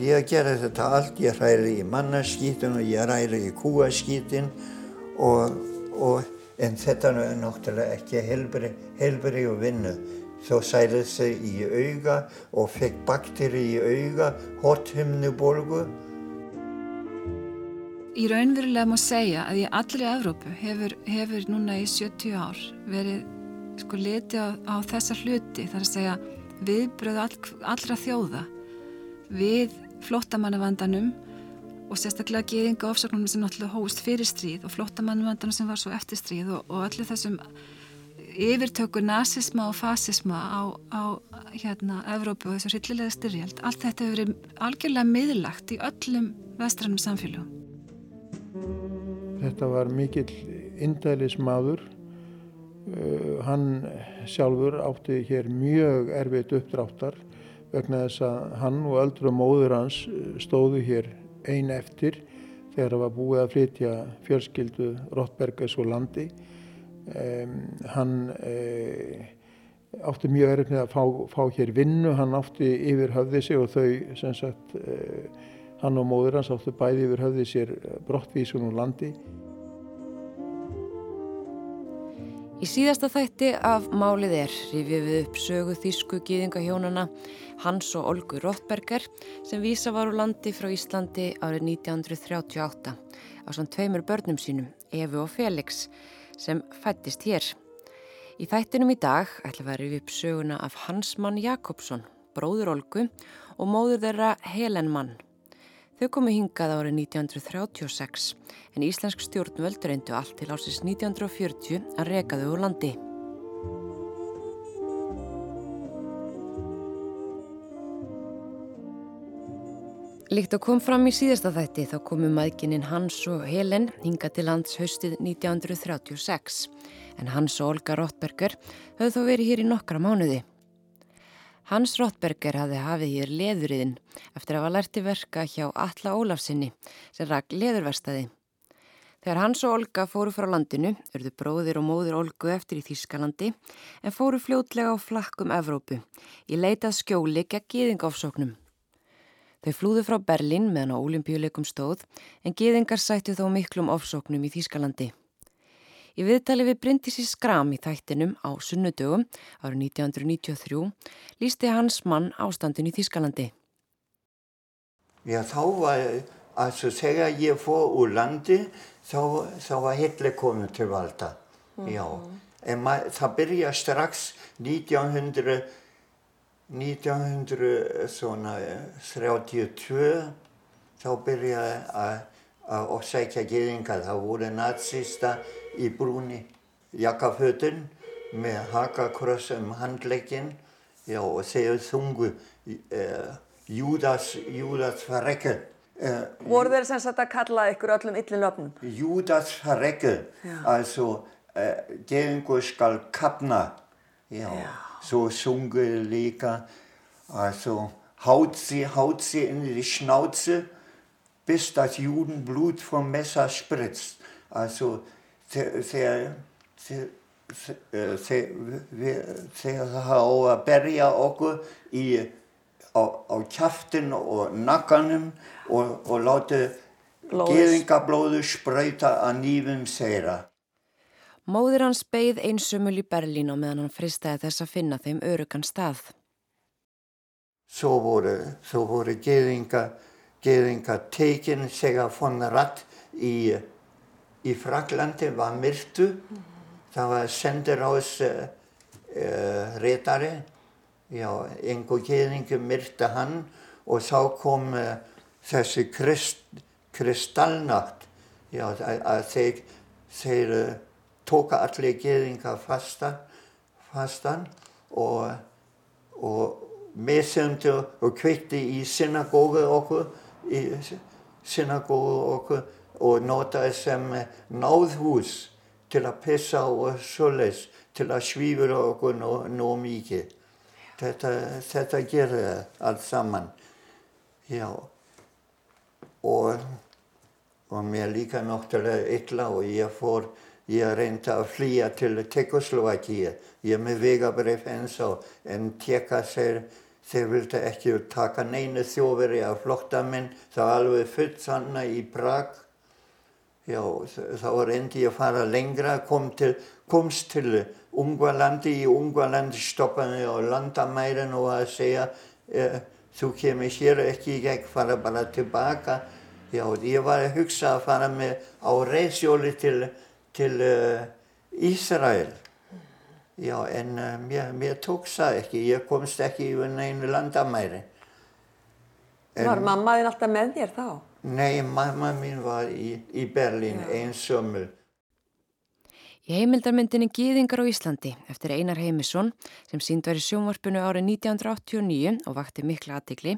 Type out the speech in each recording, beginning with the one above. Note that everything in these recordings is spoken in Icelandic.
Já, ég gera þetta allt, ég hræri í mannaskítin og ég hræri í kúaskítin og, og, en þetta er náttúrulega ekki helbri, og vinnu. Svo sælið sig í auga og fekk bakteri í auga, hothymnubolgu. Í raunverulega má segja að í allri Evrópu hefur, hefur núna í 70 ár verið sko litið á, á þessa hluti, þar að segja viðbröðu all, allra þjóða við flottamannavandanum og sérstaklega geðinga ofsöknum sem náttúrulega hóst fyrir stríð og flottamannavandanum sem var svo eftir stríð og, og allir þessum yfirtöku nazisma og fasisma á, á hérna Evrópu og þessu rillilega styrjald allt þetta hefur verið algjörlega miðlagt í öllum vestrannum samfélagum Þetta var mikill indælis maður uh, hann sjálfur átti hér mjög erfitt uppdráttar vegna þess að hann og öldru móður hans stóðu hér ein eftir þegar það var búið að flytja fjölskyldu Rottbergers og landi. Um, hann uh, átti mjög erfitt með að fá, fá hér vinnu, hann átti yfir höfði sig og þau, sem sagt, uh, hann og móður hans áttu bæði yfir höfði sér brottvísun úr landi. Í síðasta þætti af Málið er rifið við upp sögu þýsku gýðingahjónana Hans og Olgu Rottberger sem vísa var úr landi frá Íslandi árið 1938 á svona tveimur börnum sínum, Efu og Felix, sem fættist hér. Í þættinum í dag ætla að rifið upp söguna af Hansmann Jakobsson, bróður Olgu og móður þeirra Helen Mann. Þau komu hingað árið 1936 en íslensk stjórnvöld reyndu allt til ásins 1940 að reka þau úr landi. Líkt að kom fram í síðasta þætti þá komu maðgininn Hans og Helen hinga til lands haustið 1936 en Hans og Olga Rottberger höfðu þó verið hér í nokkra mánuði. Hans Rottberger hafði hafið hér leðuriðin eftir að hafa lærti verka hjá Alla Ólafsinni sem rak leðurverstaði. Þegar Hans og Olga fóru frá landinu, örðu bróðir og móðir Olgu eftir í Þýskalandi en fóru fljótlega á flakkum Evrópu í leitað skjóli gegn gýðingofsóknum. Þau flúðu frá Berlín meðan á olimpíuleikum stóð en geðingar sættu þó miklum ofsóknum í Þýskalandi. Í viðtali við Bryndisi Skram í þættinum á sunnudögum árið 1993 lísti hans mann ástandin í Þýskalandi. Já, þá var, altså þegar ég fór úr landi, þá, þá var Hitler komið til valda. Mm. Já, en mað, það byrja strax 1900 1932 þá byrjaði að orsækja geðingar. Það voru nazista í brúni jakkafötun með hakakross um handlegin já, og þeir þungu uh, Júdas, Júdas verrekkel. Uh, voru þeir sem sagt að kalla ykkur öllum illin öfnum? Júdas verrekkel, altså uh, geðingur skal kapna. Já. já. So sunge líka, also haut sie, haut sie in die Schnauze, bis das Judenblut vom Messer spritzt. Also þegar það hafa að berja okkur í, á, á kjaftin og nakkanum og, og láta geðingablóðu spröyta að nýfum seira. Móður hans beigð einsumul í Berlín og meðan hann fristaði þess að finna þeim örugan stað. Svo voru, svo voru geðinga, geðinga tekin segja von Ratt í, í Fraklandi var myrtu. Mm -hmm. Það var sendir ás uh, uh, reytari. Einhver geðingi myrta hann og þá kom uh, þessi krist, kristallnakt. Já, að, að þeir, þeir tók allir geðingar fastan, fastan og, og meðsöndu og kveikti í synagógu okkur, í synagógu okkur og notaði sem náðhús til að pissa og svoleis, til að svífur okkur nóg mikið. Þetta, þetta gerði allt saman. Já, og, og mér líka náttúrulega illa og ég fór, ég reyndi að flýja til Tekoslovakíu. Ég með vegabrif eins og en teka sér, þeir vildi ekki taka neina þjóferi af flottamenn. Það var alveg fullt sanna í Prag. Já, þá reyndi ég að fara lengra, kom til, komst til Ungvalandi. Í Ungvalandi stoppaði á landamærin og að segja eh, þú kemur hér ekki í gegn, fara bara tilbaka. Já, ég var að hugsa að fara með á reysjóli til, til uh, Ísrael. Já, en uh, mér, mér tók það ekki, ég komst ekki í einu landamæri. En, var mamma þín alltaf með þér þá? Nei, mamma mín var í, í Berlín einsömmul. Í heimildarmyndinni Gýðingar á Íslandi eftir Einar Heimisson sem sínd var í sjónvarpinu árið 1989 og vakti mikla aðtikli,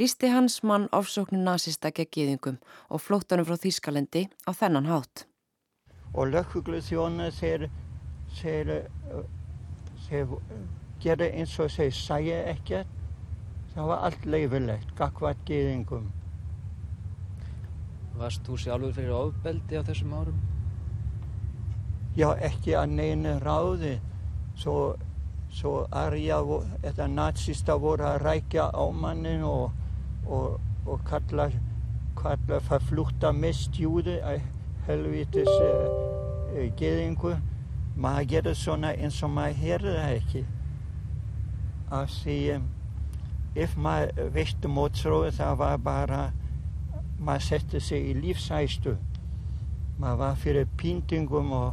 lísti hans mann ofsóknu nazista gegn Gýðingum og flóttanum frá Þýskalendi á þennan hátt. Og lökkuglusjónu þeir, þeir, þeir gera eins og þeir sæja ekkert. Það var allt leifilegt, gagvat Gýðingum. Varst þú sjálfur fyrir ofbeldi á þessum árum? Já, ekki að neina ráði. Svo, svo arja, þetta nazista voru að rækja á mannin og, og, og kalla, kalla verflúta mistjúði að helvitis uh, geðingu. Maður gerir svona eins og maður heyrði það ekki. Að því, ef maður veistu mótsróðu það var bara, maður setti sig í lífsæstu. Maður var fyrir pýndingum og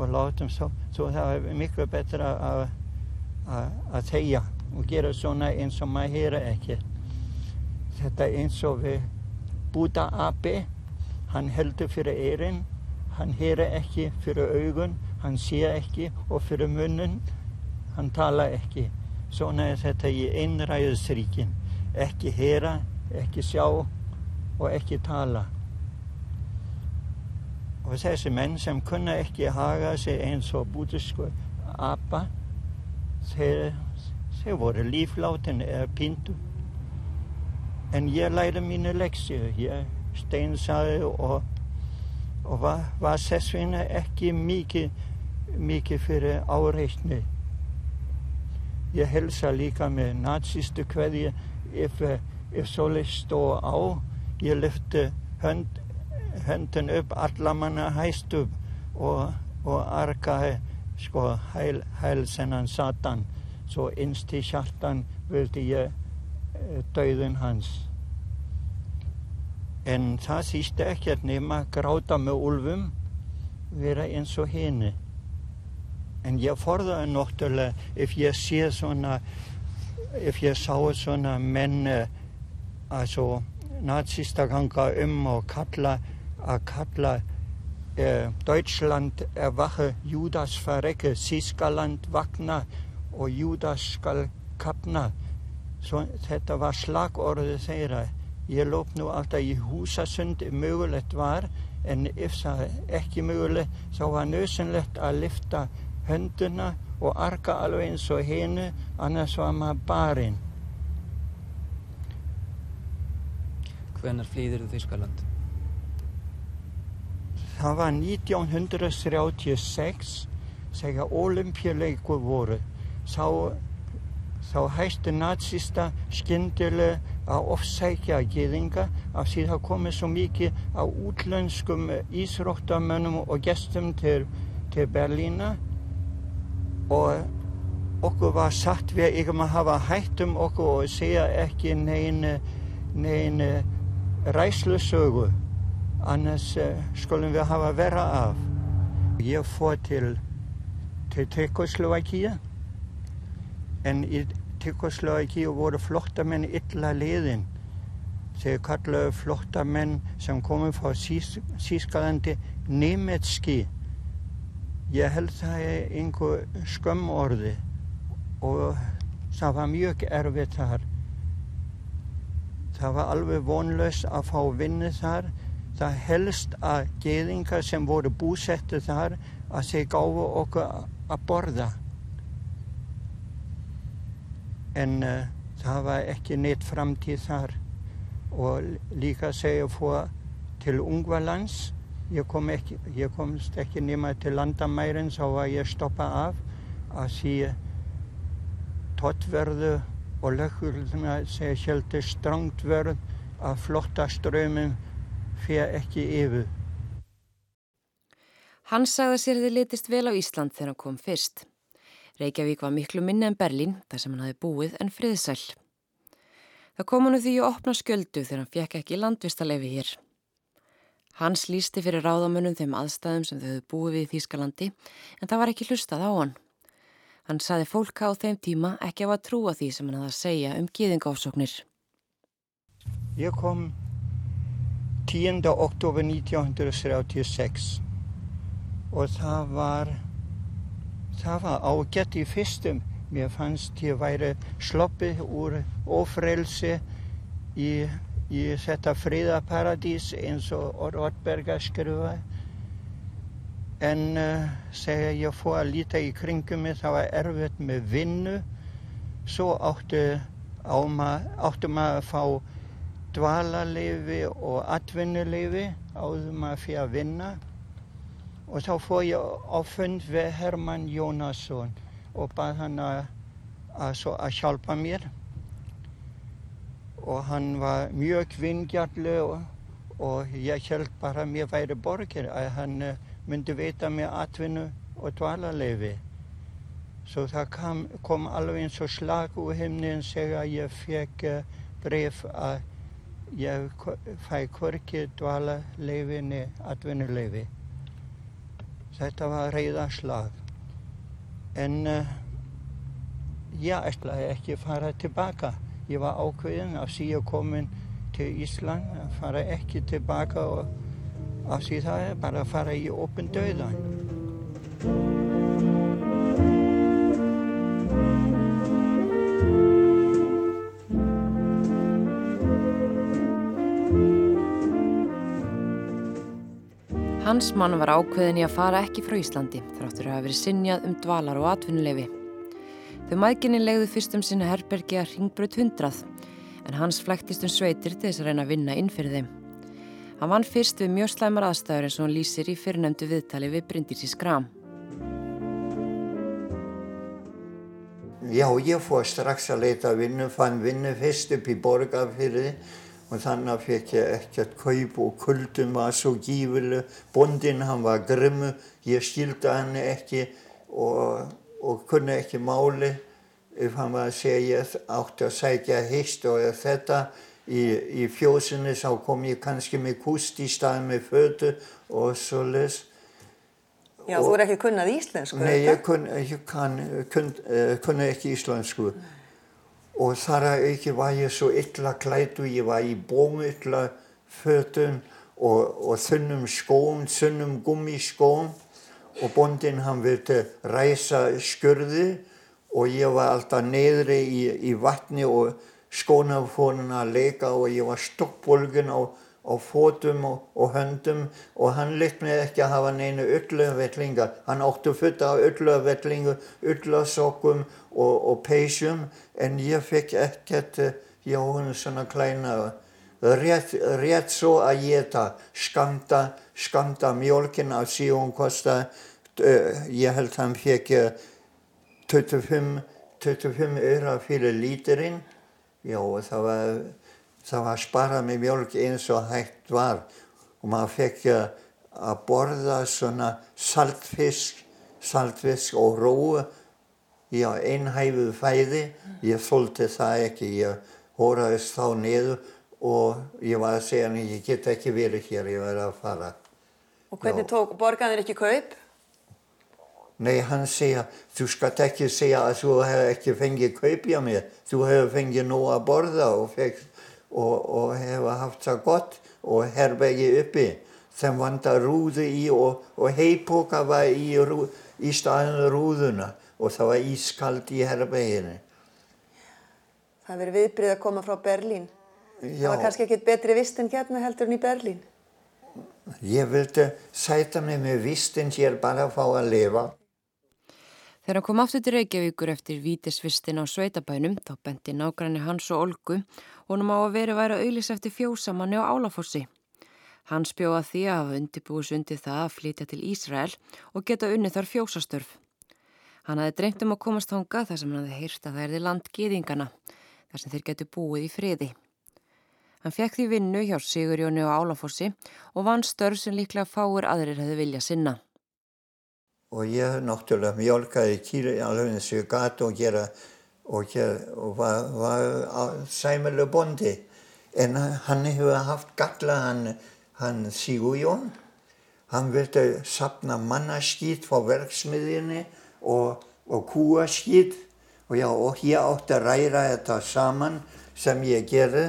og látum svo, svo það er miklu betra að, að, tegja og gera svona eins og maður heyra ekki. Þetta eins og við Buddha api, hann heldur fyrir eirinn, hann heyra ekki fyrir augun, hann sé ekki og fyrir munnun, hann tala ekki. Svona er þetta í einræðisríkin, ekki heyra, ekki sjá og ekki tala. Og þessi menn sem kunna ekki haga sig eins og bútisku apa, þeir, þeir voru líflátin eða pindu. En ég læri mínu leksju, ég steinsaði og, og var, var þessvina ekki mikið, mikið fyrir áreitni. Ég helsa líka með nazistu hverju ef, ef svolítið stóð á, ég lyfti hönd höndin upp, alla manna hæst upp og, og arkaði sko hæl, hælsennan satan. Svo innst í hjartan vildi ég e, döðun hans. En það sísti ekkert nema gráta með úlfum vera eins og henni en ég forðaði náttúrulega ef ég sé svona ef ég sá svona menn að nazista ganga um og kalla að kalla eh, Deutschland erwache, Judas verrecke, Þískaland vakna og Judas skal kapna. Svo, þetta var slagorðið þeirra. Ég lóp nú alltaf í húsasund mögulegt var en ef það ekki mögulegt þá var nöðsynlegt að lifta hönduna og arka alveg eins og hennu annars var maður barinn. Hvenar flýðir þú Þískaland? Það var 1936 þegar olimpíuleikur voru. Þá, þá hætti nazista skyndilega að ofsækja geðinga af því það komið svo mikið á útlönskum ísróttamönnum og gestum til, til Berlína og okkur var satt við ekki að hafa hætt um okkur og segja ekki neina nein ræslusögu annars uh, skulum við hafa vera af. Ég fór til, Tekoslovakíu en í Tekoslovakíu voru flottamenn illa liðin. Þeir kallaðu flottamenn sem komið frá Sískalandi nemetski ég held það er einhver skömm orði og það var mjög erfitt þar. Það var alveg vonlöst að fá vinni þar. Það helst að geðingar sem voru búsettu þar að þeir gáfu okkur að borða. En uh, það var ekki neitt framtíð þar og líka segja fór til Ungvalands. Ég, kom ekki, ég komst ekki nema til landamærin þá var ég stoppað af að því tottverðu og löggurluna segja sjálfur stránt verð að flotta ströymum fyrir ekki yfir. Hann sagði að sér þið litist vel á Ísland þegar hann kom fyrst. Reykjavík var miklu minni en Berlín þar sem hann hafi búið en friðsæl. Það kom hann því að opna sköldu þegar hann fekk ekki landvistalefi hér. Hans lísti fyrir ráðamönnum þeim aðstæðum sem þau hefðu búið við í Þýskalandi en það var ekki hlustað á hann. Hann saði fólk á þeim tíma ekki á að trúa því sem hann hafði að segja um gíðingáfsóknir. Ég kom 10. oktober 1936 og það var, það var ágætt í fyrstum. Mér fannst ég væri sloppið úr ofrelsi í, í þetta friðaparadís eins og Ortberga skrifaði. En þegar ég fór að líta í kringum mig það var erfitt með vinnu. Svo áttu, ma áttu maður að fá dvalarleifi og atvinnuleifi áður maður fyrir að vinna. Og þá fór ég á fund við Herman Jónasson og bað hann að, að, að hjálpa mér. Og hann var mjög vingjarlig og, og ég held bara að mér væri borgir að hann myndi veita mér atvinnu og dvalarleifi. Svo það kom, kom alveg eins og slag úr himnin þegar ég fekk bref að ég fæ hvorki dvalarleifi niður atvinnuleifi. Þetta var reyðarslag. En uh, ég ætlaði ekki að fara tilbaka. Ég var ákveðin að síðan komin til Ísland að fara ekki tilbaka og að síðan það er bara að fara í opin döðan. Hans mann var ákveðin í að fara ekki frá Íslandi þráttur að hafa verið sinjað um dvalar og atvinnuleifi. Þau maðginni legðu fyrst um sinna herbergi að ringbröð hundrað en hans flæktist um sveitir til þess að reyna að vinna inn fyrir þeim. Hann vann fyrst við mjög slæmar aðstæður eins og hann lýsir í fyrirnemdu viðtali við Bryndísi Skram. Já, ég fór strax að leita vinnu, fann vinnu fyrst upp í borgarfyrði og þannig fekk ég ekkert kaup og kuldum var svo gífileg. Bondin hann var grimmu, ég skildi hann ekki og, og kunni ekki máli. Ef hann var að segja ég átti að sækja hist og þetta í, í fjósinni þá kom ég kannski með kust í stað með fötu og svo les. Já, og, þú er ekki kunnað íslensku? Nei, ég kun, kun, kun, ekki íslensku. Nei og þar að auki var ég svo illa klætu, ég var í bómuilla fötum og, og þunnum skóm, þunnum gummiskóm og bondin hann vildi ræsa skörði og ég var alltaf neyðri í, í vatni og skóna fórin að leika og ég var stokkbolgun á á fótum og, og höndum og hann leitt mig ekki að hafa neina ölluvellingar. Hann átti futta á ölluvellingu, öllasokkum og, og peysjum en ég fekk ekkert hjá hún svona kleina. Rétt, rétt svo að geta, skamta, skamta mjölkin af síðan kosta, uh, ég held hann fekk 25, 25 öra fyrir lítirinn. Já, það var það var sparað með mjölk eins og hægt var og maður fekk að borða svona saltfisk, saltfisk og róu í einhæfuð fæði. Ég þóldi það ekki, ég hóraðist þá niður og ég var að segja hann ég get ekki verið hér, ég verði að fara. Og hvernig tók, borgaðir ekki kaup? Nei, hann segja, þú skalt ekki segja að þú hefur ekki fengið kaup hjá mér, þú hefur fengið nóg að borða og og, og hefa haft það gott og herrbegi uppi sem vantar rúðu í og, og heipoka var í, rú, í staðinu rúðuna og það var ískald í herbeginu. Það hefur verið viðbrið að koma frá Berlín. Það Já, var kannski ekkit betri vist en hérna heldur en í Berlín. ég vildi sæta mig með vistin hér bara að fá að lifa. Þegar hann kom aftur til Reykjavíkur eftir vítisvistin á sveitabænum þá benti nágranni hans og Olgu honum á að veri væri að auðlis eftir fjósamanni á Álafossi. Hans bjóða því að hafa undirbúis undir það að flytja til Ísrael og geta unnið þar fjósastörf. Hann hafði dreymt um að komast þánga þar sem hann hafði heyrt að það erði land geðingana, þar sem þeir getu búið í friði. Hann fekk því vinnu hjá Sigurjóni og Álafossi og vann störf sem líklega fáir aðrir hefði vilja sinna. Og ég náttúrulega mjölkaði kýri alveg eins og ég gat og gera og, gera, og var, var sæmilu bondi. En hann hefur haft galla hann, hann Sigurjón. Hann vildi sapna mannaskýt frá verksmiðinni og, og kúaskýt og, já, og ég átti að ræra þetta saman sem ég gerði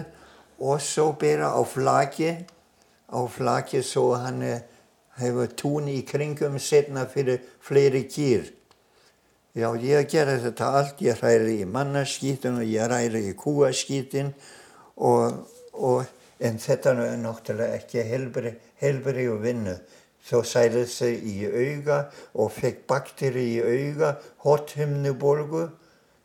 og svo bera á flaki, á flaki svo hann hefur tún í kringum setna fyrir fleiri kýr. Já, ég gerði þetta allt, ég ræri í mannaskýtin og ég ræri í kúaskýtin og, og en þetta er náttúrulega ekki helbri, og vinnu. Svo sæði þau í auga og fekk bakteri í auga, hothymnubolgu.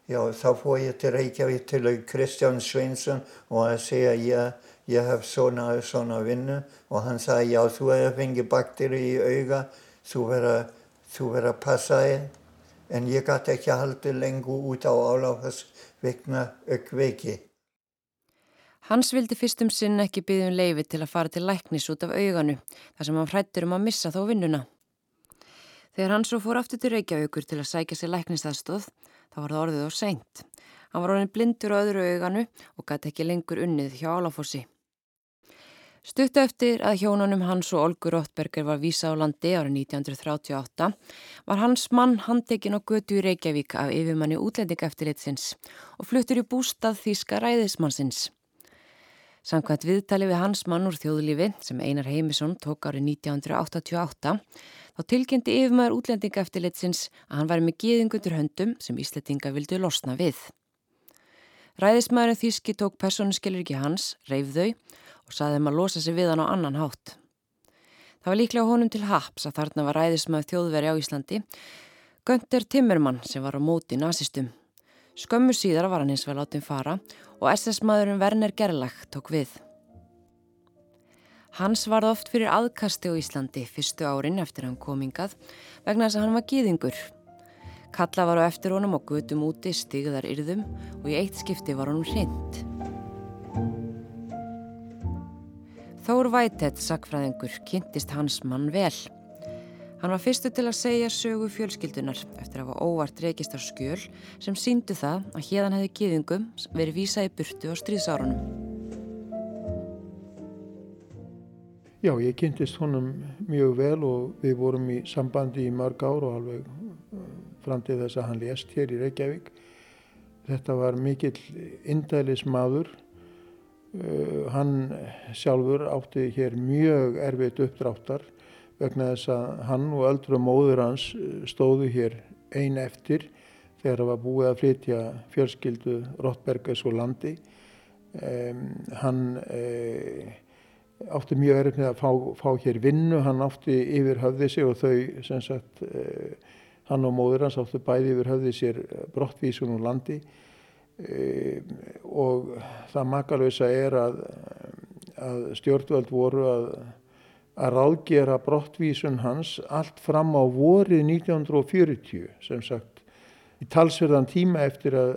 Já, þá fór ég til Reykjavík til Kristján Sveinsson og að segja ég, ég hef svona, svona vinnu og hann sagði já, þú hefur fengið bakteri í auga, þú verður að passa þig. En ég gæti ekki að halda lengur út á áláfas vegna aukveiki. Hans vildi fyrstum sinn ekki byggja um leifi til að fara til læknis út af auganu þar sem hann hrættur um að missa þó vinnuna. Þegar hann svo fór aftur til Reykjavíkur til að sækja sér læknisaðstóð þá var það orðið á seint. Hann var orðin blindur á öðru auganu og gæti ekki lengur unnið hjá Álafossi. Stuttu eftir að hjónunum hans og Olgur Róttberger var vísa á landi árið 1938 var hans mann handekinn á götu í Reykjavík af yfirmanni útlendingaftilitsins og fluttur í bústað Þíska ræðismannsins. Samkvæmt viðtali við hans mann úr þjóðlífi sem Einar Heimisson tók árið 1988 þá tilkynnti yfirmaður útlendingaftilitsins að hann væri með geðingundur höndum sem Íslandinga vildu losna við. Ræðismæðurinn Þíski tók persónuskilur ekki hans, reyf þau og saði þeim að losa sig við hann á annan hátt. Það var líklega honum til haps að þarna var ræðismæður þjóðveri á Íslandi, Gönter Timmermann sem var á móti nazistum. Skömmu síðar var hann eins vel átum fara og SS-maðurinn Werner Gerlach tók við. Hans varð oft fyrir aðkasti á Íslandi fyrstu árin eftir hann komingað vegna þess að hann var gýðingur. Kalla var á eftir honum og gutum úti stigðar yrðum og í eitt skipti var honum hrind. Þór Vætett, sakfræðingur, kynntist hans mann vel. Hann var fyrstu til að segja sögu fjölskyldunar eftir að hafa óvart reykist á skjöl sem síndu það að hérdan hefði gýðingum verið vísað í burtu á stríðsárunum. Já, ég kynntist honum mjög vel og við vorum í sambandi í mörg ár og alveg fram til þess að hann lést hér í Reykjavík. Þetta var mikill indælis maður. Uh, hann sjálfur átti hér mjög erfitt uppdráttar vegna þess að hann og öldru móður hans stóðu hér ein eftir þegar það var búið að flytja fjölskyldu Rottbergers og landi. Um, hann uh, átti mjög erfitt með að fá, fá hér vinnu, hann átti yfir höfði sig og þau sem sagt uh, hann og móður hans áttu bæði yfir höfði sér brottvísun úr landi um, og það makalösa er að, að stjórnvöld voru að að ráðgera brottvísun hans allt fram á vorið 1940 sem sagt í talsverðan tíma eftir að,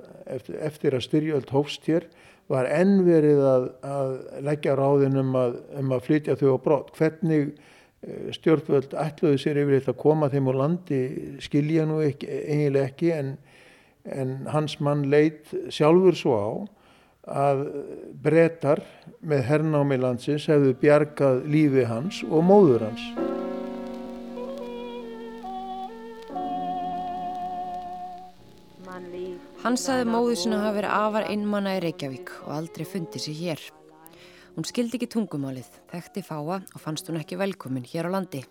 eftir, að styrjöld hófst hér var enn verið að, að leggja ráðin um að, um að flytja þau á brott. Hvernig stjórnvöld ætluðu sér yfirleitt að koma þeim úr landi skilja nú ekki, eiginlega ekki en, en hans mann leit sjálfur svo á að brettar með hernámi landsins hefðu bjargað lífi hans og móður hans. Hann saði móðu sinna að hafa verið afar einmanna í Reykjavík og aldrei fundið sér hér. Hún skildi ekki tungumálið, þekkti fáa og fannst hún ekki velkomin hér á landi.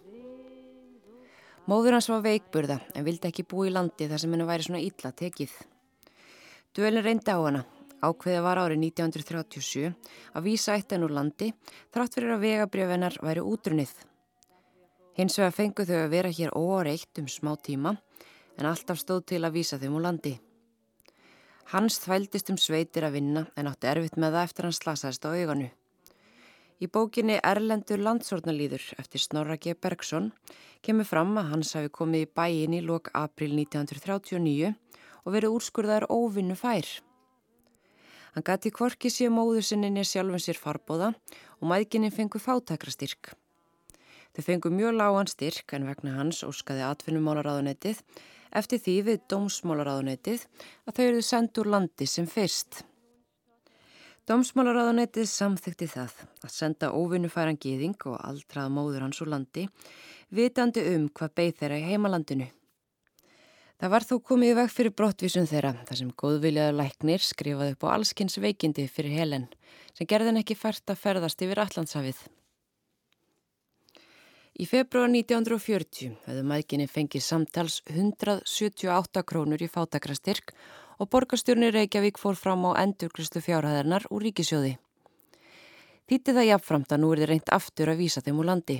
Móður hans var veikburða en vildi ekki bú í landi þar sem henni væri svona illa tekið. Duelin reyndi á hana. Ákveði var árið 1937 að vísa eitt enn úr landi þrátt fyrir að vegabrjöfinar væri útrunnið. Hins vegar fengu þau að vera hér óáreitt um smá tíma en alltaf stóð til að vísa þeim úr landi. Hans þvældist um sveitir að vinna en átti erfitt með það eftir hann slasaðist á auganu. Í bókinni Erlendur landsornalýður eftir Snorra G. Bergson kemur fram að hans hafi komið í bæin í lok april 1939 og verið úrskurðar óvinnu fær. Hann gati kvorki sér móðu sinni sjálfum sér farbóða og mæðginni fengu fátakrastyrk. Þau fengu mjög lágan styrk en vegna hans óskaði atvinnumálaráðunetið eftir því við dómsmálaráðunetið að þau eruðu sendt úr landi sem fyrst. Dómsmálaráðanetið samþykti það að senda óvinnufæran gýðing og aldrað móður hans úr landi vitandi um hvað beigð þeirra í heimalandinu. Það var þó komið veg fyrir brottvísun þeirra þar sem góðviljaður læknir skrifaði upp á allskynns veikindi fyrir helen sem gerðin ekki fært að ferðast yfir Allandshafið. Í februar 1940 hefðu mækinni fengið samtals 178 krónur í fátakrastyrk og borgarstjórnir Reykjavík fór fram á endurklustu fjárhæðarnar úr ríkisjóði. Þýtti það jafnframt að nú er þið reynt aftur að vísa þeim úr landi.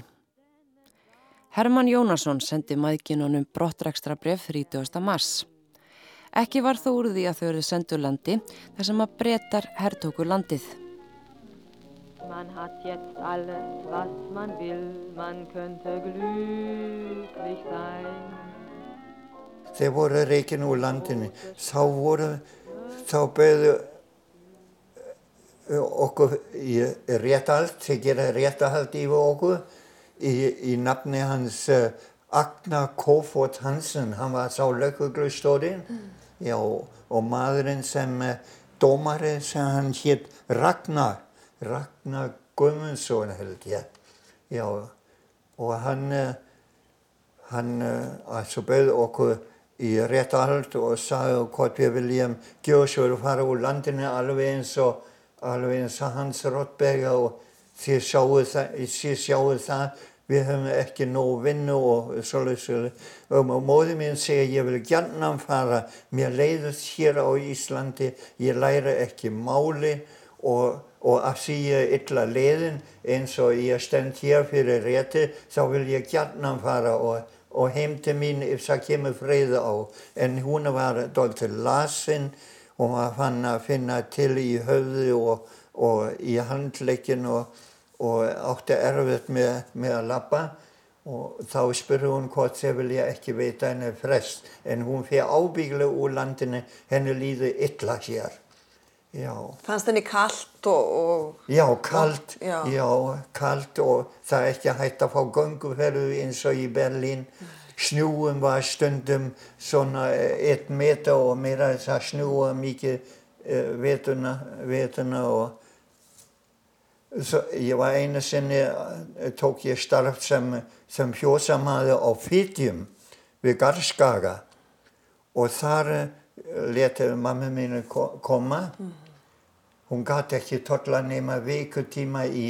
Herman Jónasson sendi maðginunum brottrækstra bref 30. mars. Ekki var þó úr því að þau eruð sendu landi þar sem að breytar herrtókur landið. Man hat jetzt alles, was man will, man könnte glücklich sein þeir voru reygin úr landinu. Þá voru þá beðu eh, okkur í réttahald þeir gera réttahald yfir okkur í, í nafni hans uh, Agnar Kofort Hansen. Hann var sá lökuglustórin mm. og maðurinn sem uh, dómari sem hann hétt Ragnar Ragnar Guðmundsson held ég. Já og hann hann altså bauð okkur í réttarhald og sagði hvort við viljum gjóðsjóður fara úr landinu alveg eins og alveg eins og hans Rottberga og þið sjáu það, sjáu það. Við höfum ekki nóg vinnu og svolítið og móði mín segja ég vil gætna fara. Mér leiðast hér á Íslandi. Ég læra ekki máli og, og að síja illa leiðin eins og ég stend hér fyrir rétti þá vil ég gætna fara og og heim til mín ef það kemur freyða á. En hún var doldið lasin og maður fann að finna til í höfðu og, og í handleikin og, og átti erfitt með, með að lappa og þá spurði hún hvort þau vilja ekki veita henni frest. En hún fyrir ábygglega úr landinu henni líði illa hér Já. Fannst henni kallt og, og... Já, kallt, já. já, kallt og það er ekki hægt að fá ganguferðu eins og í Berlín. Snjúum var stundum svona eitt meter og meira þess að snjúa mikið uh, vetuna, vetuna og svo, ég var einu sinni, uh, tók ég starf sem, sem hjósamæði á Fitjum við Garskaga og þar letið mamma mínu koma. Mm. Hún gæti ekki totla nema vikutíma í,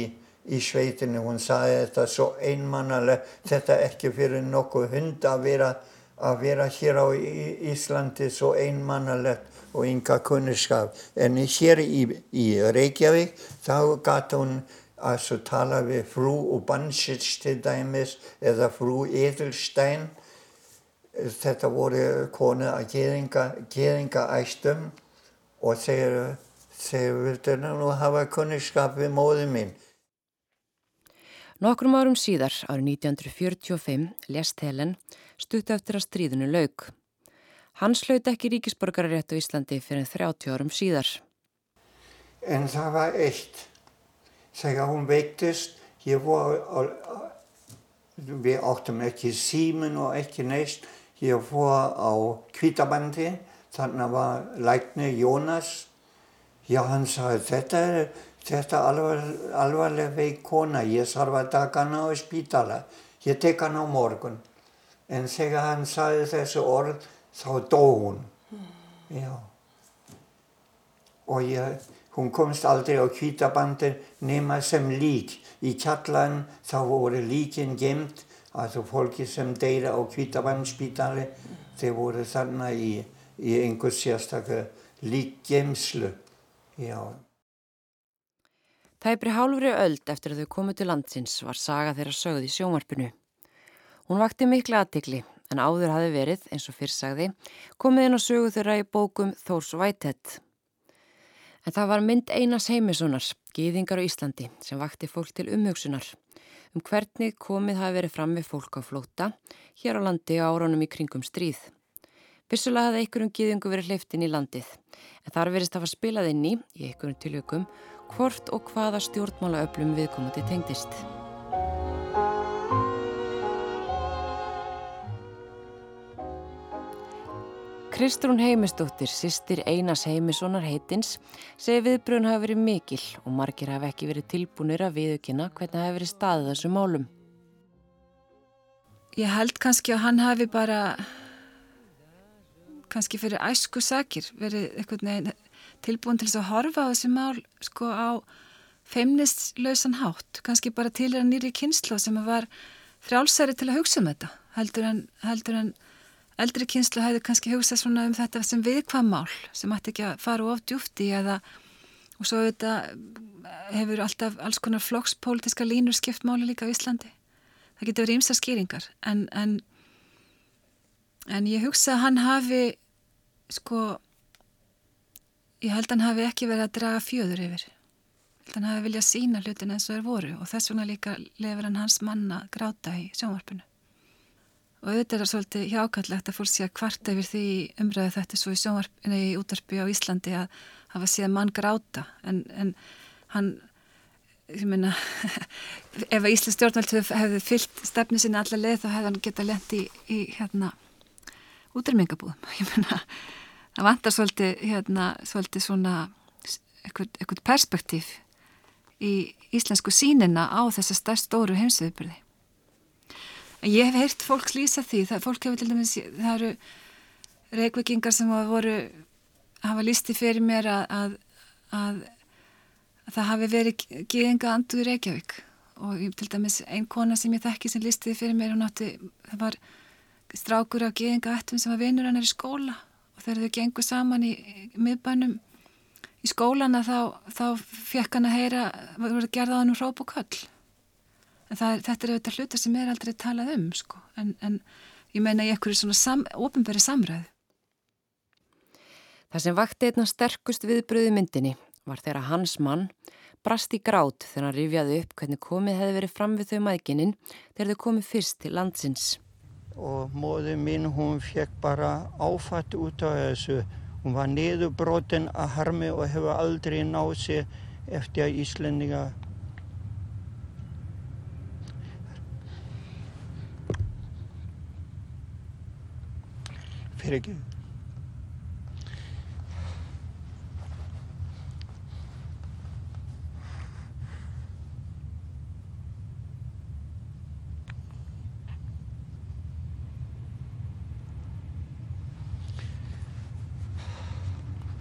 í sveitinu. Hún sagði þetta svo einmannalega, þetta ekki fyrir nokkuð hund að vera, að vera hér á Íslandi svo einmannalegt og ynga kunnskap. En hér í, í Reykjavík þá gæti hún að tala við frú Ubansits til dæmis eða frú Edelstein þetta voru konu að geðinga æstum og þeir, þeir vildi nú hafa kunniskap við móðu mín. Nokkrum árum síðar, árið 1945, lest Helen stutt eftir að stríðinu laug. Hans hlaut ekki ríkisborgararétt á Íslandi fyrir 30 árum síðar. En það var eitt. Þegar hún veiktist, ég var, við áttum ekki símin og ekki neist, Fór á Kvítabandi, þannig var lækni Jónas. Já, hann sagði þetta er alvar, alvarlega veik kona, ég þarf að taka hana á spítala. Ég tek hana á morgun. En þegar hann sagði þessu orð, þá dó hún. Já. Og ég, Hún komst aldrei á kvítabandi nema sem lík. Í kjallan þá voru líkin gemt, altså fólki sem deyra á kvítabandspítali, þeir voru þarna í, í einhver sérstaklega líkgemslu. Já. Tæpri hálfri öld eftir að þau komu til landsins var saga þeirra sögð í sjónvarpinu. Hún vakti miklu aðtikli en áður hafi verið, eins og fyrst sagði, komið inn á sögu þeirra í bókum Þórs Vætett. En það var mynd Einars Heimissonar, Gýðingar á Íslandi, sem vakti fólk til umhugsunar um hvernig komið hafi verið fram við fólk á flóta hér á landi á áránum í kringum stríð. Vissulega hafði einhverjum gýðingu verið hleyftinn í landið, en þar verist að fara spilað inn í, í einhverjum tiljökum, hvort og hvaða stjórnmála öflum viðkomandi tengdist. Kristrún Heimisdóttir, sýstir Einars Heimissonar heitins, segi viðbröðun hafi verið mikil og margir hafi ekki verið tilbúinir að viðukina hvernig hafi verið staðið þessu málum. Ég held kannski að hann hafi bara, kannski fyrir æsku sakir, verið veginn, tilbúin til þess að horfa á þessu mál sko á feimnistlausan hátt, kannski bara til að nýri kynslu sem var frjálsæri til að hugsa um þetta, heldur en, heldur en eldri kynslu hefði kannski hugsað svona um þetta sem viðkvæm mál sem ætti ekki að fara of djúfti eða og svo þetta hefur alltaf alls konar flokkspolítiska línur skipt máli líka á Íslandi. Það getur verið ímsa skýringar en, en, en ég hugsa að hann hafi sko ég held að hann hafi ekki verið að draga fjöður yfir. Ég held að hann hafi viljað sína hlutin eins og er voru og þess vegna líka lefur hann hans manna gráta í sjónvarpinu og auðvitað er það svolítið hjákallegt að fólk sé að kvarta yfir því umræðu þetta svo í sjónvarpinu í útarpi á Íslandi að hafa séð mann gráta. En, en hann meina ef að Íslands stjórnvald hefði fyllt stefni sinni allar leið þá hefði hann geta lendi í, í hérna meina það vantar svolítið hérna svolítið svona eitthvað perspektíf í íslensku sínina á þessa stærst stóru heimsviðbyrði Ég hef heyrt fólk lýsa því, það, fólk hefur til dæmis, það eru reikvikingar sem hafa voru, hafa lísti fyrir mér að, að, að, að það hafi verið geðinga anduð í Reykjavík. Og til dæmis einn kona sem ég þekki sem lísti fyrir mér, hún átti, það var strákur af geðinga ættum sem var vinnur hann er í skóla. Og þegar þau gengur saman í, í miðbænum í skólana þá, þá fekk hann að heyra, voru gerðað hann úr hróp og köll en það, þetta er auðvitað hluta sem er aldrei talað um sko. en, en ég meina í einhverju svona sam, ofinbæri samræðu. Það sem vakti einna sterkust viðbröðu myndinni var þegar hans mann brast í grát þegar hann rifjaði upp hvernig komið hefði verið fram við þau maðgininn þegar þau komið fyrst til landsins. Og móðu mín hún fekk bara áfatt út á þessu. Hún var niðurbrotin að harmi og hefur aldrei náð sér eftir að Íslendinga fyrir ekki.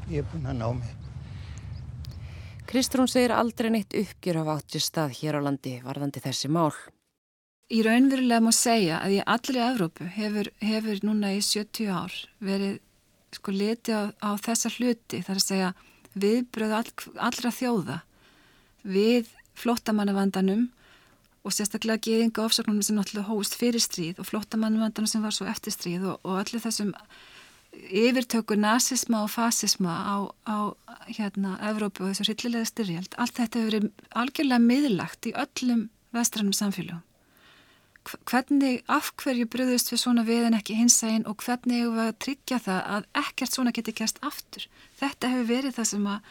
Ég er búinn að ná mig. Kristrún segir aldrei neitt uppgjur af áttri stað hér á landi varðandi þessi mál. Í raunverulega má segja að í allri Evrópu hefur, hefur núna í 70 ár verið sko liti á, á þessa hluti þar að segja viðbröðu all, allra þjóða við flottamannavandanum og sérstaklega geðinga ofsöknum sem náttúrulega hóst fyrir stríð og flottamannavandanum sem var svo eftir stríð og, og allir þessum yfirtöku nazisma og fasisma á, á hérna Evrópu og þessu hryllilega styrjald allt þetta hefur verið algjörlega miðlagt í öllum vestrannum samfélagum hvernig, af hverju bröðust við svona við en ekki hinsægin og hvernig hefur við að tryggja það að ekkert svona geti kjast aftur. Þetta hefur verið það sem að,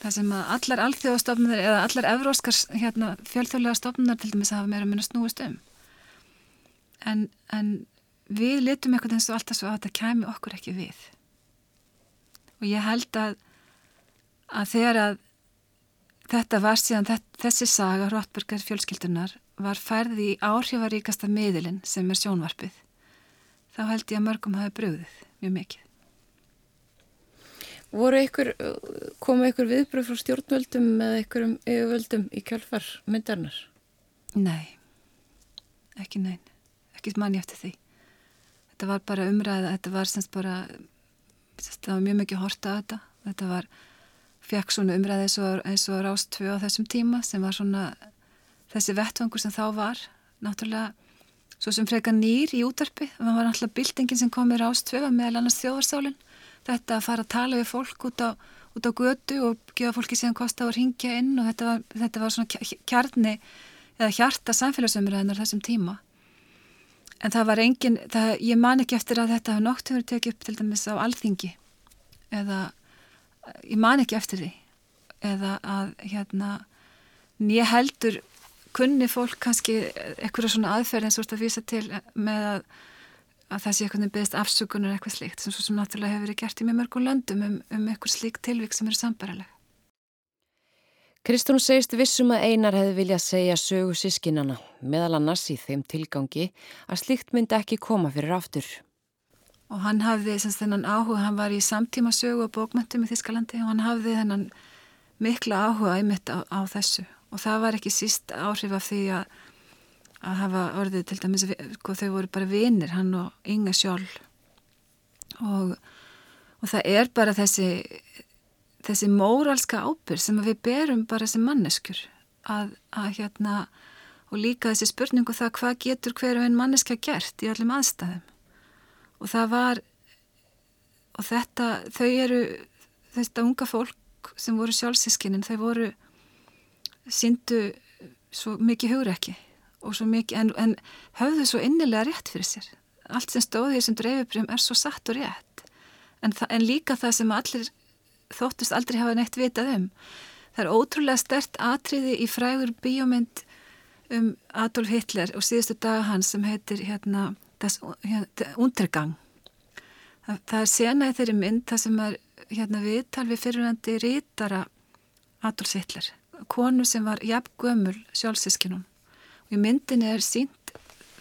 það sem að allar alþjóðastofnunar eða allar evróskar hérna, fjölþjóðlega stofnunar til dæmis hafa meira að minna snúist um. En, en við litum eitthvað eins og alltaf svo að þetta kæmi okkur ekki við. Og ég held að, að þegar að þetta var síðan þessi saga Róttbergar fjölskyldunar var færði í áhrifaríkasta miðilinn sem er sjónvarpið. Þá held ég að mörgum hafi bröðið mjög mikið. Voru ykkur, komu ykkur viðbröð frá stjórnvöldum eða ykkurum yfirvöldum í kjálfar myndarnar? Nei, ekki nein, ekki manni eftir því. Þetta var bara umræða, þetta var semst bara, þetta var mjög mikið horta að þetta. Þetta var, fekk svona umræði eins og, og Rástfjö á þessum tíma sem var svona þessi vettvangur sem þá var, náttúrulega svo sem freka nýr í útarpi, það var náttúrulega bildingin sem kom í Rástfjö meðal annars þjóðarsálinn þetta að fara að tala við fólk út á, út á götu og gefa fólki síðan kosta að ringja inn og þetta var, þetta var svona kjarni eða hjarta samfélagsumræðinar þessum tíma. En það var engin, það, ég man ekki eftir að þetta hafa nokt hefur tekið upp til dæmis á alþingi eða ég man ekki eftir því eða að hérna nýja heldur kunni fólk kannski eitthvað svona aðferð eins og þetta vísa til með að að það sé eitthvað beðist afsökunar eitthvað slíkt sem svo sem náttúrulega hefur verið gert í mjög mörgum löndum um, um eitthvað slíkt tilvík sem eru sambaraleg. Kristún segist vissum að einar hefði viljað segja sögu sískinana, meðal annars í þeim tilgangi að slíkt myndi ekki koma fyrir aftur. Og hann hafði semst þennan áhuga, hann var í samtíma sögu og bókmöntum í Þískalandi og hann hafði þennan mikla áhuga einmitt á, á þessu og það var ekki síst áhrif af því að að hafa orðið til dæmis sko, þau voru bara vinir, hann og Inga sjálf og, og það er bara þessi þessi móralska ábyrg sem við berum bara sem manneskur að, að hérna og líka þessi spurningu það hvað getur hverju einn manneska gert í öllum aðstæðum? Og það var og þetta, þau eru þetta unga fólk sem voru sjálfsískinin, þau voru síndu svo mikið svo mikið, en, en höfðu svo innilega rétt fyrir sér. Allt sem stóði þessum dreifibrjum er svo satt og rétt. En, en líka það sem allir þóttust aldrei hafa neitt vitað um. Það er ótrúlega stert atriði í frægur bíómynd um Adolf Hitler og síðustu daga hans sem heitir hérna, das hérna, Untergang. Það, það er sena í þeirri mynd það sem er hérna, viðtal við fyrirhandi rítara Adolf Hitler. Konu sem var jafn gömul sjálfsískinum og í myndinni er sínt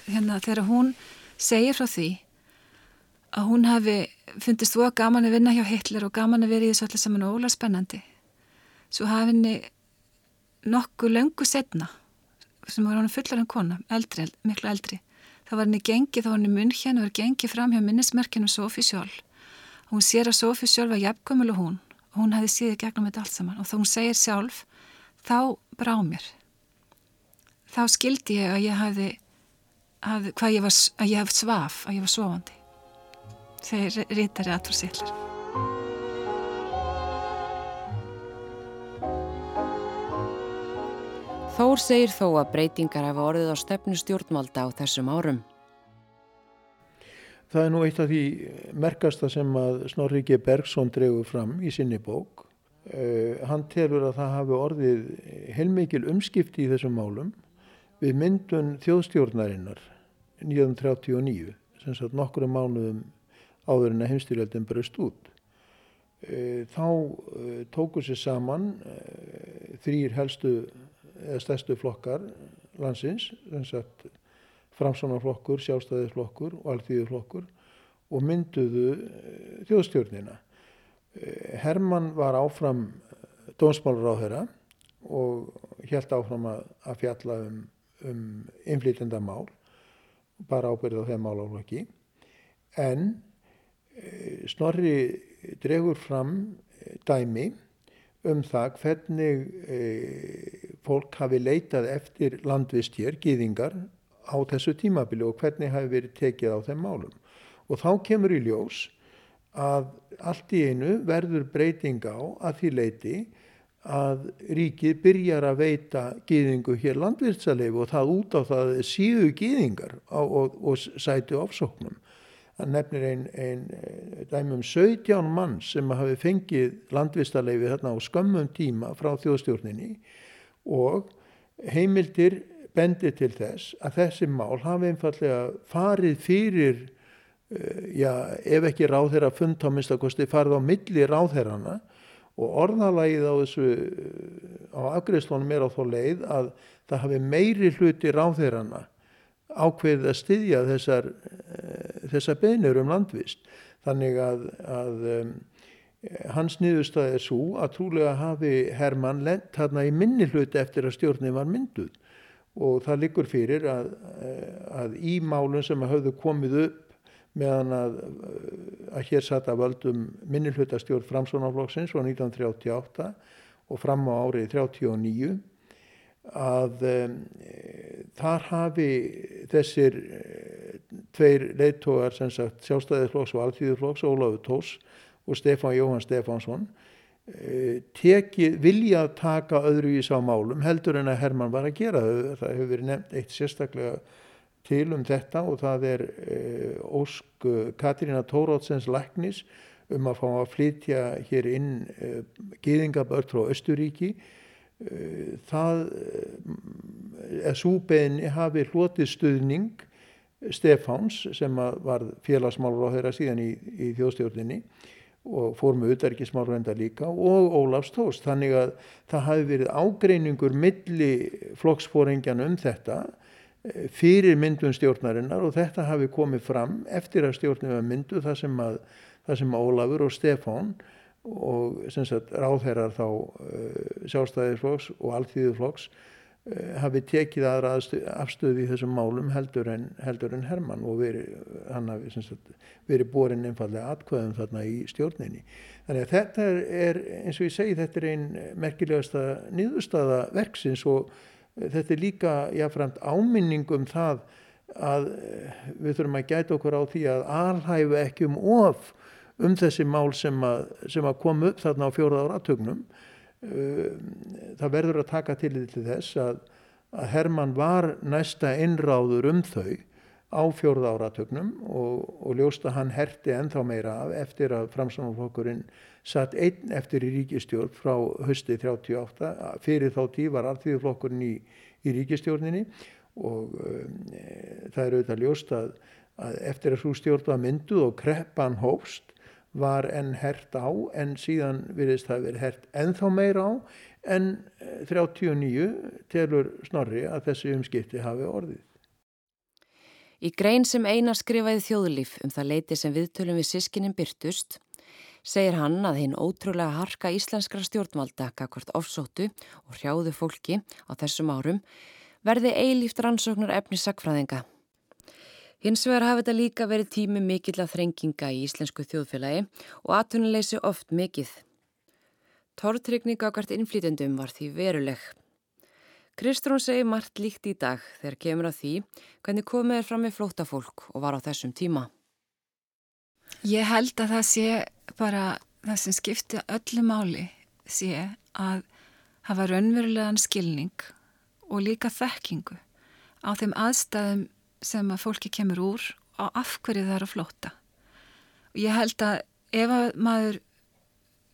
hérna þegar hún segir frá því að hún hafi fundist þú að gaman að vinna hjá Hitler og gaman að vera í þessu allir saman og ólega spennandi. Svo hafi henni nokkuð löngu setna sem var hann fullar en kona, eldri, miklu eldri þá var henni gengið, þá var henni munn hérna og var gengið fram hjá minnismerkinu Sofí Sjálf og hún sér að Sofí Sjálf var jafnkvömmul og hún og hún hefði síðið gegnum þetta allt saman. Og þá hún segir sjálf þá brá mér þá skildi ég að ég hafði, hafði hvað ég var, að ég hafði svaf, að ég var sofandi. Þeir rítari aðtúr sýtlar. Þór segir þó að breytingar hafa orðið á stefnu stjórnvalda á þessum árum. Það er nú eitt af því merkasta sem að Snorri G. Bergson dregur fram í sinni bók. Uh, hann telur að það hafi orðið heilmikil umskipti í þessum málum við myndun þjóðstjórnarinnar 1939 sem sagt nokkru mánuðum áður en að heimstyrjöldin bröst út. E, þá e, tóku sér saman þrýr helstu eða stærstu flokkar landsins, sem sagt framsónarflokkur, sjálfstæðisflokkur og alþýðuflokkur og mynduðu þjóðstjórnina. Hermann var áfram dónsmálur á þeirra og helt áfram að, að fjalla um um innflytjenda mál, bara ábyrðið á þeim málaflokki, en e, Snorri dregur fram e, dæmi um það hvernig e, fólk hafi leitað eftir landvistjér, gýðingar, á þessu tímabili og hvernig hafi verið tekið á þeim málum. Og þá kemur í ljós að allt í einu verður breyting á að því leiti að ríkið byrjar að veita gýðingu hér landvirtsaleifu og það út á það síðu gýðingar og, og sætu ofsóknum. Það nefnir einn ein, dæmum 17 mann sem hafi fengið landvistarleifi þarna á skömmum tíma frá þjóðstjórninni og heimildir bendi til þess að þessi mál hafi einfallega farið fyrir, eh, já, ef ekki ráðherra fund á minnstakosti farið á milli ráðherrana og orðalægið á þessu á afgreifslunum er á þó leið að það hafi meiri hluti ráðherrana ákveðið að styðja þessar, eh, þessar beinur um landvist. Þannig að, að um, Hans niðurstað er svo að trúlega hafi Hermann lent hérna í minni hluti eftir að stjórnin var mynduð. Og það liggur fyrir að, að í málun sem hafðu komið upp meðan að, að hér satt að völdum minni hlutastjórn framsvonaflokksins frá 1938 og fram á árið 39 að um, þar hafi þessir tveir leittógar sem sagt sjálfstæðisflokks og alþýðuflokks, Ólafur Tós og Stefán Jóhann Stefánsson eh, tekið, vilja að taka öðru í sá málum heldur en að Herman var að gera. Það hefur verið nefnt eitt sérstaklega til um þetta og það er eh, Ósk Katrína Tórótsens Læknis um að fá að flytja hér inn eh, gýðingabörn frá Östuríki. Það er súbeginni hafi hlotið stuðning Stefáns sem var félagsmálur á þeirra síðan í, í þjóðstjórninni og fór með utarikismálrenda líka og Ólafs Tóst. Þannig að það hafi verið ágreiningur milli flokksfóringjan um þetta eh, fyrir myndun stjórnarinnar og þetta hafi komið fram eftir að stjórnum var myndu það sem að, það sem Ólafur og Stefán og ráðherrar þá uh, sjálfstæðisflokks og alltíðuflokks uh, hafi tekið aðra afstöði í þessum málum heldur en, heldur en Hermann og verið, hann hafi sagt, verið borin einfallega atkvæðum þarna í stjórninni. Þannig að þetta er, eins og ég segi, þetta er einn merkilegasta nýðustada verksins og þetta er líka jáfnframt áminning um það að við þurfum að gæta okkur á því að alhæfu ekki um of um þessi mál sem að, sem að kom upp þarna á fjóraða áratögnum. Það verður að taka til þess að, að Herman var næsta innráður um þau á fjórða áratögnum og, og ljóst að hann herti ennþá meira af eftir að framsáðanflokkurinn satt einn eftir í ríkistjórn frá hösti 38. Fyrir þá tíð var alltíðuflokkurinn í, í ríkistjórninni og um, það er auðvitað ljóst að, að eftir að svo stjórn var mynduð og kreppan hófst var enn hert á en síðan virðist það verið hert ennþá meira á en 39 telur snorri að þessi umskipti hafi orðið. Í grein sem Einar skrifaði þjóðlíf um það leiti sem viðtölum við sískininn byrtust, segir hann að hinn ótrúlega harka íslenskra stjórnvalda kakvart ofsótu og hrjáðu fólki á þessum árum verði eilíft rannsóknar efni sakfræðinga. Hins vegar hafi þetta líka verið tími mikill að þrenginga í íslensku þjóðfélagi og atvinnuleysi oft mikill. Tortrykninga okkart innflýtendum var því veruleg. Kristrún segir margt líkt í dag þegar kemur að því hvernig komið er fram með flótafólk og var á þessum tíma. Ég held að það sé bara það sem skipti öllu máli sé að hafa raunverulegan skilning og líka þekkingu á þeim aðstæðum sem að fólki kemur úr og af hverju það er að flóta. Og ég held að ef að maður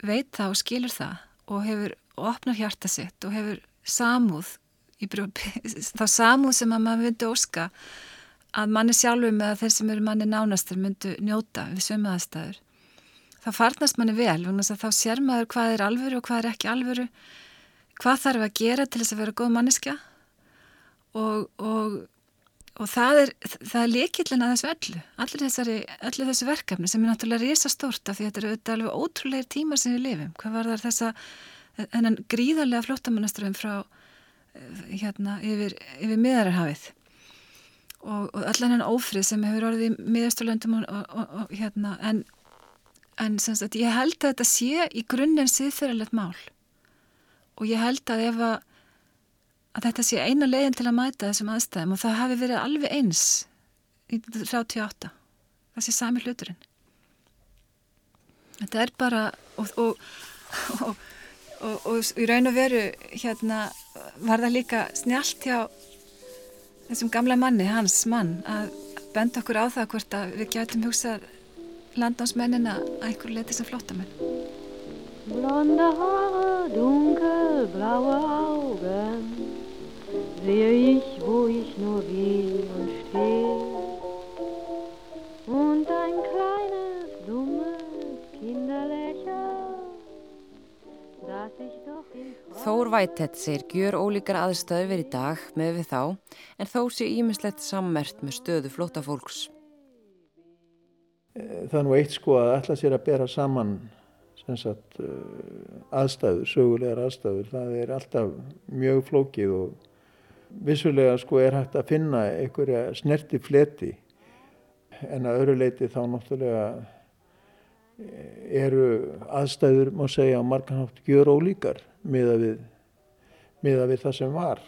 veit það og skilur það og hefur og opnar hjarta sitt og hefur samúð þá samúð sem að maður myndi óska að manni sjálfur með að þeir sem eru manni nánastur myndu njóta við sömuðastæður. Það farnast manni vel, þá sér maður hvað er alvöru og hvað er ekki alvöru, hvað þarf að gera til þess að vera góð manniska og, og, og það er, er líkillin að þessu öllu, allir, þessari, allir þessu verkefni sem er náttúrulega risa stórt af því þetta eru auðvitað alveg ótrúleir tímar sem við lifum. Hvað var þar þessa, gríðarlega flottamannaströðum frá hérna yfir, yfir miðararhafið og, og allan hann ófrið sem hefur orðið í miðasturlöndum og, og, og hérna en, en sagt, ég held að þetta sé í grunninn síðferðilegt mál. Og ég held að ef að, að þetta sé eina leiðin til að mæta þessum aðstæðum og það hafi verið alveg eins í 38 það sé sami hluturinn. Þetta er bara og og, og í raun og veru hérna var það líka snjált hjá þessum gamla manni, hans mann að benda okkur á það hvort að við gætum hugsað landánsmennina að einhver leiti sem flottamenn Blonda Haare, dunkelblaue Augen sehe ich, wo ich nur gehe und stehe Þór Vætett segir gjör ólíkar aðstöðu verið í dag með við þá en þó sé ímislegt sammert með stöðu flótafólks. Það er nú eitt sko að ætla sér að bera saman sagt, aðstæður, sögulegar aðstæður, það er alltaf mjög flókið og vissulega sko er hægt að finna einhverja snerti fleti en að öru leiti þá náttúrulega eru aðstæður, má segja, á marganhátt gjör ólíkar miða við, miða við það sem var.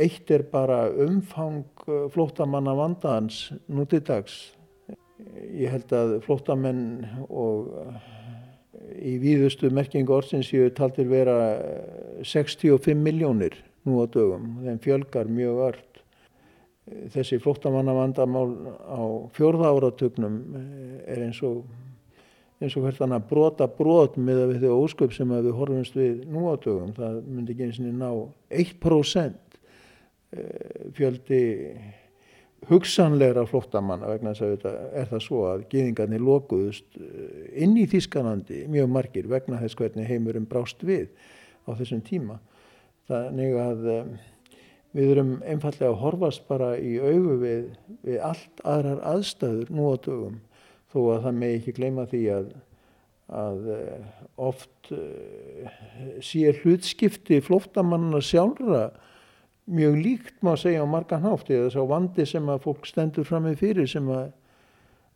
Eitt er bara umfang flóttamanna vandaðans nútið dags. Ég held að flóttamenn og í víðustu merkingu orðsins séu taldir vera 65 miljónir nú á dögum. Þeim fjölgar mjög ört þessi flóttamannavandamál á fjórða áratugnum eh, er eins og eins og hvert annað brota brot með að við þau ósköp sem við horfumst við nú á dögum. Það myndi ekki eins og ná 1% eh, fjöldi hugsanlegra flóttamanna vegna þess að þetta er það svo að geðingarnir lokuðust eh, inn í Þískanandi mjög margir vegna þess hvernig heimurum brást við á þessum tíma. Þannig að Við erum einfallega að horfast bara í augu við, við allt aðrar aðstæður nú á dögum þó að það með ekki gleyma því að, að eh, oft uh, sé hlutskipti flóttamanna sjálfra mjög líkt má segja á margan hátt. Eða þess að vandi sem að fólk stendur fram með fyrir sem að,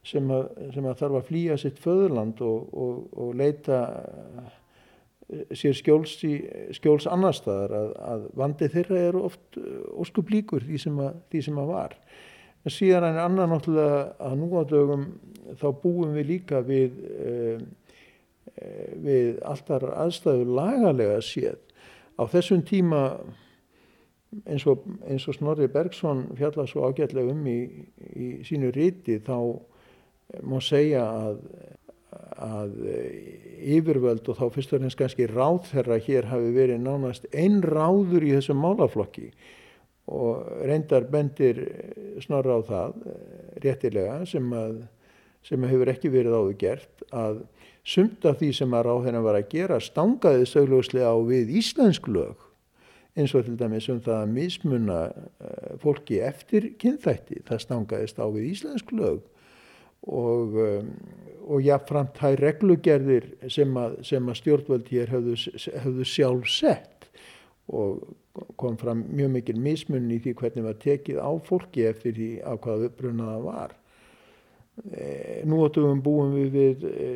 sem að, sem að þarf að flýja sitt föðurland og, og, og leita sér skjóls, í, skjóls annar staðar að, að vandi þeirra er oft uh, óskup líkur því sem að, því sem að var. En síðan er annar náttúrulega að nú á dögum þá búum við líka við, eh, við alltaf aðstæðu lagalega séð. Á þessum tíma eins og, eins og Snorri Bergson fjalla svo ágætlega um í, í sínu ríti þá má segja að að eh, yfirvöld og þá fyrst og reynst kannski ráð þeirra hér hafi verið nánast einn ráður í þessum málaflokki. Og reyndar bendir eh, snorra á það eh, réttilega sem, að, sem hefur ekki verið áður gert að sumt af því sem að ráð þeirra var að gera stangaði sögljóslega á við íslensk lög eins og til dæmis um það að mismunna fólki eftir kynþætti. Það stangaðist á við íslensk lög og um, og jáfnframt þær reglugerðir sem að, sem að stjórnvöld hér hefðu, hefðu sjálf sett og kom fram mjög mikil mismunni í því hvernig var tekið á fólki eftir því á hvaða uppbrunnaða var. E, nú átum við búum við við e,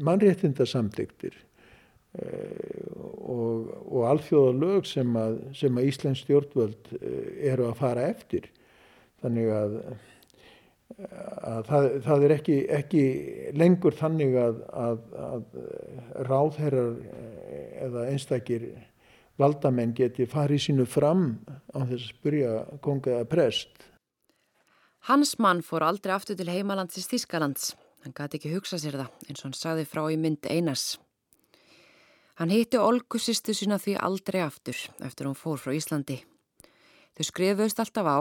mannréttindasamdygtir e, og, og alþjóða lög sem að, að Íslands stjórnvöld eru að fara eftir. Þannig að það, það er ekki, ekki lengur þannig að, að, að ráðherrar eða einstakir valdamenn geti farið sínu fram á þess að spyrja konga eða prest. Hans mann fór aldrei aftur til heimalandsins Þískalands. Hann gæti ekki hugsa sér það eins og hann sagði frá í mynd Einars. Hann hitti Olgu sýstu sína því aldrei aftur eftir hún fór frá Íslandi. Þau skrifuðust alltaf á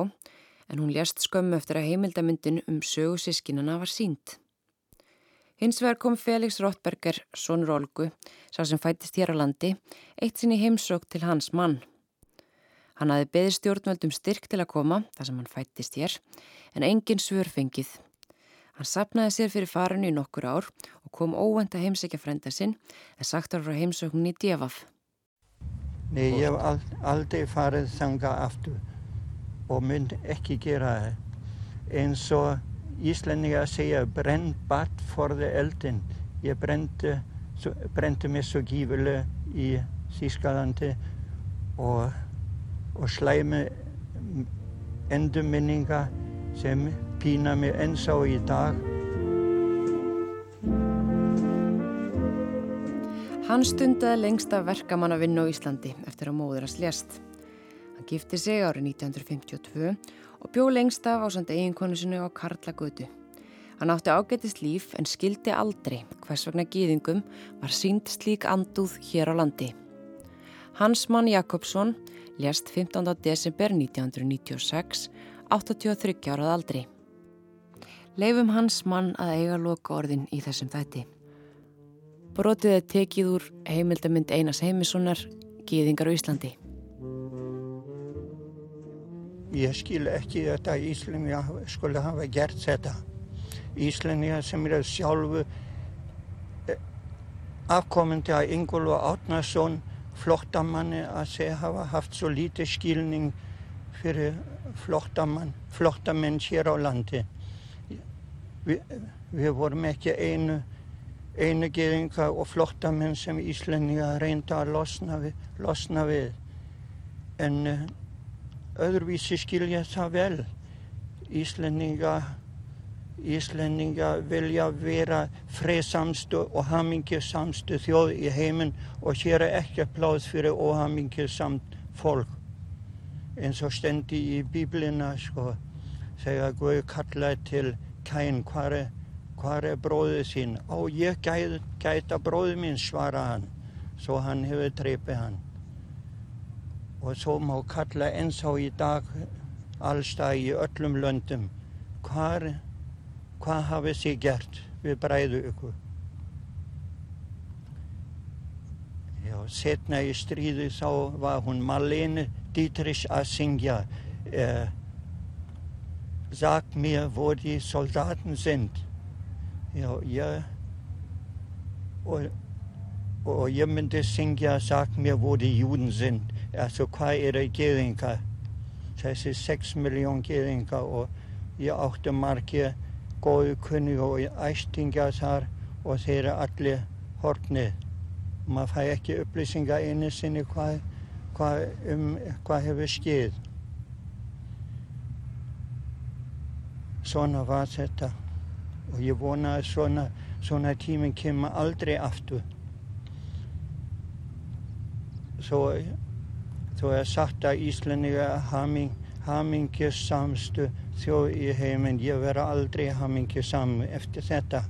en hún lést skömmu eftir að heimildamyndin um sögu sískinana var sínt. Hins vegar kom Felix Rottberger, sonur Olgu, sá sem fættist hér á landi, eitt sinni heimsók til hans mann. Hann hafi beðið stjórnvöldum styrk til að koma, þar sem hann fættist hér, en engin svörfengið. Hann sapnaði sér fyrir farinu í nokkur ár og kom óvend að heimsækja frenda sinn, en sagt var frá heimsókninni í Djefaf. Nei, ég hef aldrei farið þanga aftur og mynd ekki gera það eins og Íslandingar segja brenn batt forði eldin. Ég brendi, brendi mig svo gífilega í Þískalandi og, og slæmi endurminninga sem pína mig ensá í dag. Hann stundaði lengst af verkamann að vinna á Íslandi eftir að móður að slést Hann gifti sig árið 1952 og bjó lengst af á sand eiginkonu sinu á Karlagötu. Hann átti ágætist líf en skildi aldrei hvers vegna gýðingum var sínt slík andúð hér á landi. Hans mann Jakobsson lést 15. desember 1996, 83 árað aldri. Leifum hans mann að eiga loka orðin í þessum þætti. Brotið er tekið úr heimildamind Einars Heimissonar, Gýðingar á Íslandi. Ég skil ekki þetta að Íslandinga skulle hafa gert þetta. Íslandinga sem eru sjálfu afkomandi að Ingólu Átnarsson flottamanni að segja hafa haft svo lítið skilning fyrir flottamenn hér á landi. Vi, við vorum ekki einu, einu geðinga og flottamenn sem Íslendinga reynda að losna við. Losna við. En uh, öðruvísi skilja það vel. Íslendinga Íslendinga vilja vera fresamstu og hamingjusamstu þjóð í heiminn og hér er ekki pláð fyrir óhamingjusamt fólk. Eins og stendi í bíblina sko, þegar Guð kallaði til kæn, hvað er, hvar er bróðið sín? Ó, ég gæt, gæta bróðið mín, svara hann, svo hann hefur trefið hann. Og svo má kalla eins og í dag allstað í öllum löndum, hvað hvað hafið þið gert við bræðu ykkur? Já, setna í stríði þá var hún Marlene Dietrich að syngja eh, Sag mir, wo die Soldaten sind. Já, ég og, og ég myndi syngja mir, wo die Juden sind. Altså, hvað eru geðingar? Þessi 6 miljón geðingar og ég átti margir góðu kunni og æstingja þar og þeir eru allir hortnið. Maður fæ ekki upplýsinga einu sinni hvað, hvað, um, hvað hefur skeið. Svona var þetta og ég vona að svona, svona tíminn kemur aldrei aftur. Svo, svo er sagt að Íslandinga haming, hamingjusamstu þjóð í heiminn, ég vera aldrei hamingi saman eftir þetta.